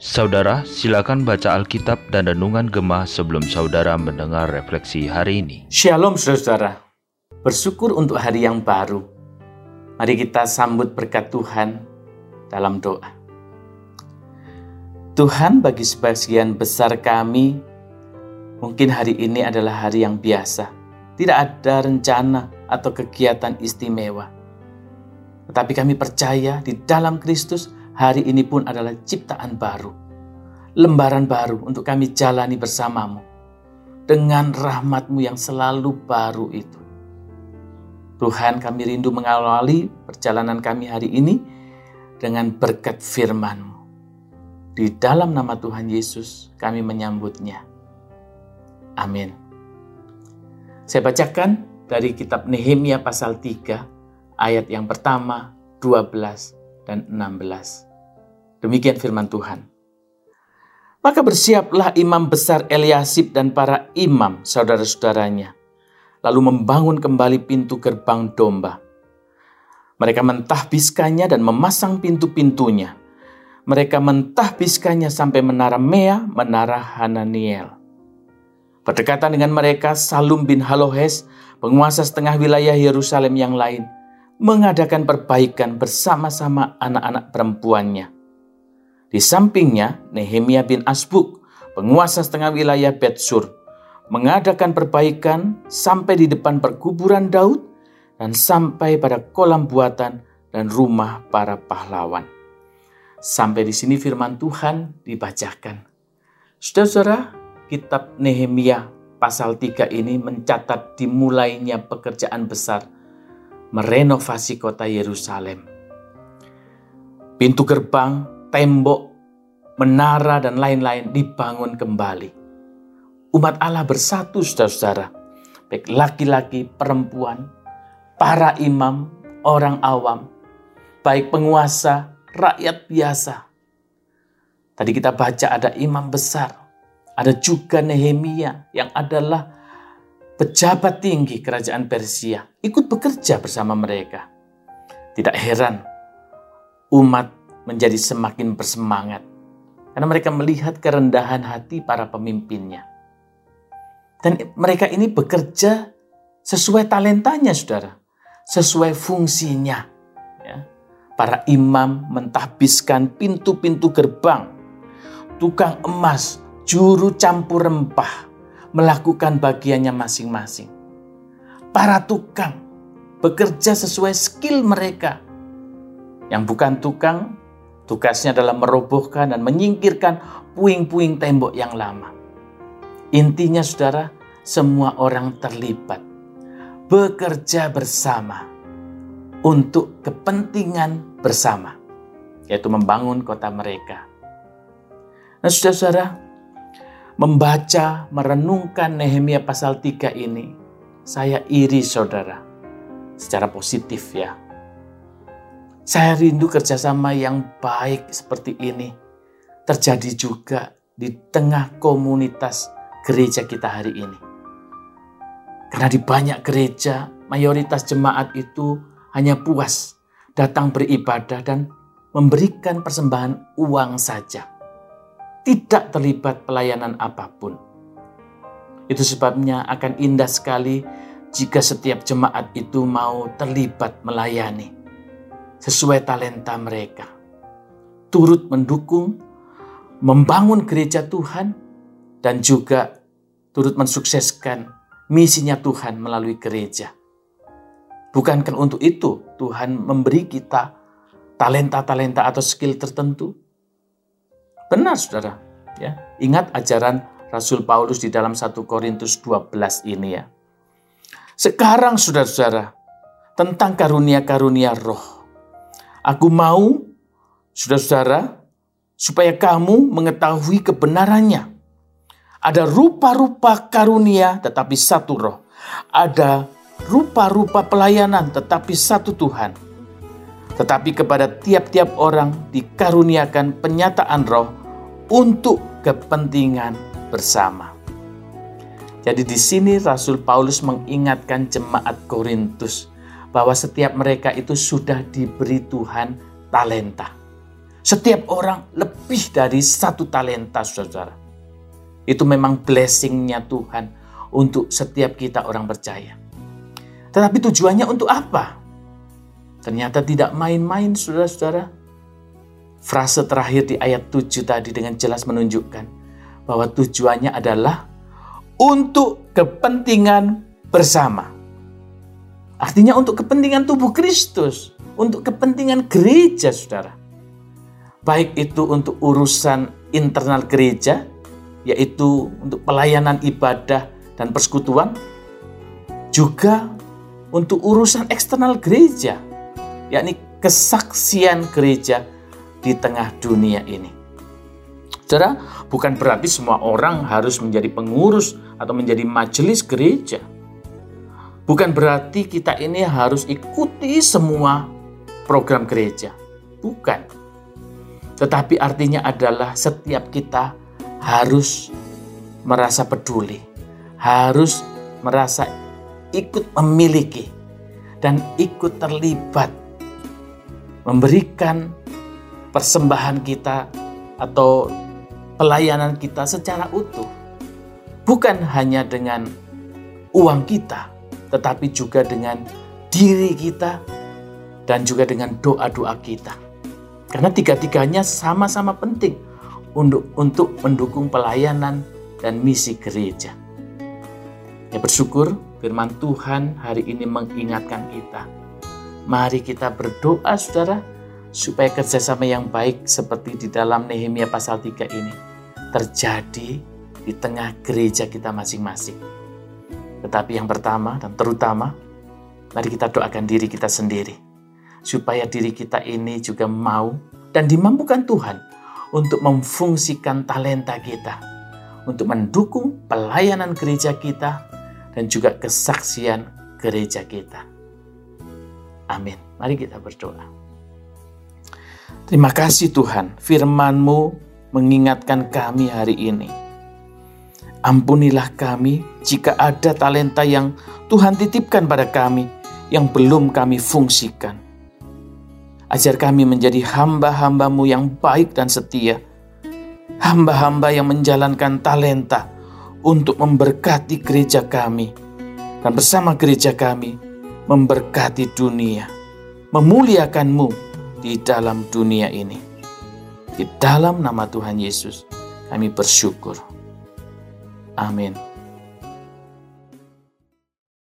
Saudara, silakan baca Alkitab dan Renungan Gemah sebelum saudara mendengar refleksi hari ini. Shalom saudara, bersyukur untuk hari yang baru. Mari kita sambut berkat Tuhan dalam doa. Tuhan bagi sebagian besar kami, mungkin hari ini adalah hari yang biasa. Tidak ada rencana atau kegiatan istimewa. Tetapi kami percaya di dalam Kristus hari ini pun adalah ciptaan baru. Lembaran baru untuk kami jalani bersamamu. Dengan rahmatmu yang selalu baru itu. Tuhan kami rindu mengawali perjalanan kami hari ini dengan berkat firman-Mu. Di dalam nama Tuhan Yesus kami menyambutnya. Amin. Saya bacakan dari kitab Nehemia pasal 3 ayat yang pertama, 12, dan 16. Demikian firman Tuhan. Maka bersiaplah imam besar Eliasib dan para imam saudara-saudaranya, lalu membangun kembali pintu gerbang domba. Mereka mentahbiskannya dan memasang pintu-pintunya. Mereka mentahbiskannya sampai menara Mea, menara Hananiel. Berdekatan dengan mereka, Salum bin Halohes, penguasa setengah wilayah Yerusalem yang lain, mengadakan perbaikan bersama-sama anak-anak perempuannya. Di sampingnya, Nehemia bin Asbuk, penguasa setengah wilayah Betsur, mengadakan perbaikan sampai di depan perkuburan Daud dan sampai pada kolam buatan dan rumah para pahlawan. Sampai di sini firman Tuhan dibacakan. Saudara-saudara, kitab Nehemia pasal 3 ini mencatat dimulainya pekerjaan besar merenovasi kota Yerusalem. Pintu gerbang, tembok, menara, dan lain-lain dibangun kembali. Umat Allah bersatu, saudara-saudara. Baik laki-laki, perempuan, para imam, orang awam, baik penguasa, rakyat biasa. Tadi kita baca ada imam besar, ada juga Nehemia yang adalah pejabat tinggi kerajaan Persia ikut bekerja bersama mereka. Tidak heran umat menjadi semakin bersemangat karena mereka melihat kerendahan hati para pemimpinnya. Dan mereka ini bekerja sesuai talentanya, saudara, sesuai fungsinya. Ya. Para imam mentahbiskan pintu-pintu gerbang, tukang emas, juru campur rempah, melakukan bagiannya masing-masing. Para tukang bekerja sesuai skill mereka. Yang bukan tukang, tugasnya adalah merobohkan dan menyingkirkan puing-puing tembok yang lama. Intinya saudara, semua orang terlibat. Bekerja bersama untuk kepentingan bersama. Yaitu membangun kota mereka. Nah saudara-saudara, membaca, merenungkan Nehemia pasal 3 ini, saya iri saudara, secara positif ya. Saya rindu kerjasama yang baik seperti ini terjadi juga di tengah komunitas gereja kita hari ini. Karena di banyak gereja, mayoritas jemaat itu hanya puas datang beribadah dan memberikan persembahan uang saja tidak terlibat pelayanan apa pun. Itu sebabnya akan indah sekali jika setiap jemaat itu mau terlibat melayani sesuai talenta mereka. Turut mendukung, membangun gereja Tuhan, dan juga turut mensukseskan misinya Tuhan melalui gereja. Bukankah untuk itu Tuhan memberi kita talenta-talenta atau skill tertentu? Benar saudara. Ya, ingat ajaran Rasul Paulus di dalam 1 Korintus 12 ini ya. Sekarang saudara-saudara, tentang karunia-karunia roh. Aku mau, saudara-saudara, supaya kamu mengetahui kebenarannya. Ada rupa-rupa karunia tetapi satu roh. Ada rupa-rupa pelayanan tetapi satu Tuhan. Tetapi kepada tiap-tiap orang dikaruniakan penyataan roh untuk kepentingan bersama. Jadi di sini Rasul Paulus mengingatkan jemaat Korintus bahwa setiap mereka itu sudah diberi Tuhan talenta. Setiap orang lebih dari satu talenta, saudara. Itu memang blessingnya Tuhan untuk setiap kita orang percaya. Tetapi tujuannya untuk apa? Ternyata tidak main-main, saudara-saudara. Frase terakhir di ayat 7 tadi dengan jelas menunjukkan bahwa tujuannya adalah untuk kepentingan bersama. Artinya untuk kepentingan tubuh Kristus, untuk kepentingan gereja, saudara. Baik itu untuk urusan internal gereja, yaitu untuk pelayanan ibadah dan persekutuan, juga untuk urusan eksternal gereja, yakni kesaksian gereja di tengah dunia ini. Saudara, bukan berarti semua orang harus menjadi pengurus atau menjadi majelis gereja. Bukan berarti kita ini harus ikuti semua program gereja. Bukan. Tetapi artinya adalah setiap kita harus merasa peduli, harus merasa ikut memiliki dan ikut terlibat memberikan persembahan kita atau pelayanan kita secara utuh. Bukan hanya dengan uang kita, tetapi juga dengan diri kita dan juga dengan doa-doa kita. Karena tiga-tiganya sama-sama penting untuk untuk mendukung pelayanan dan misi gereja. Ya bersyukur firman Tuhan hari ini mengingatkan kita. Mari kita berdoa saudara supaya kerjasama yang baik seperti di dalam Nehemia pasal 3 ini terjadi di tengah gereja kita masing-masing tetapi yang pertama dan terutama, mari kita doakan diri kita sendiri. Supaya diri kita ini juga mau dan dimampukan Tuhan untuk memfungsikan talenta kita. Untuk mendukung pelayanan gereja kita dan juga kesaksian gereja kita. Amin. Mari kita berdoa. Terima kasih Tuhan, firman-Mu mengingatkan kami hari ini Ampunilah kami jika ada talenta yang Tuhan titipkan pada kami yang belum kami fungsikan. Ajar kami menjadi hamba-hambamu yang baik dan setia. Hamba-hamba yang menjalankan talenta untuk memberkati gereja kami. Dan bersama gereja kami memberkati dunia. Memuliakanmu di dalam dunia ini. Di dalam nama Tuhan Yesus kami bersyukur. Amin.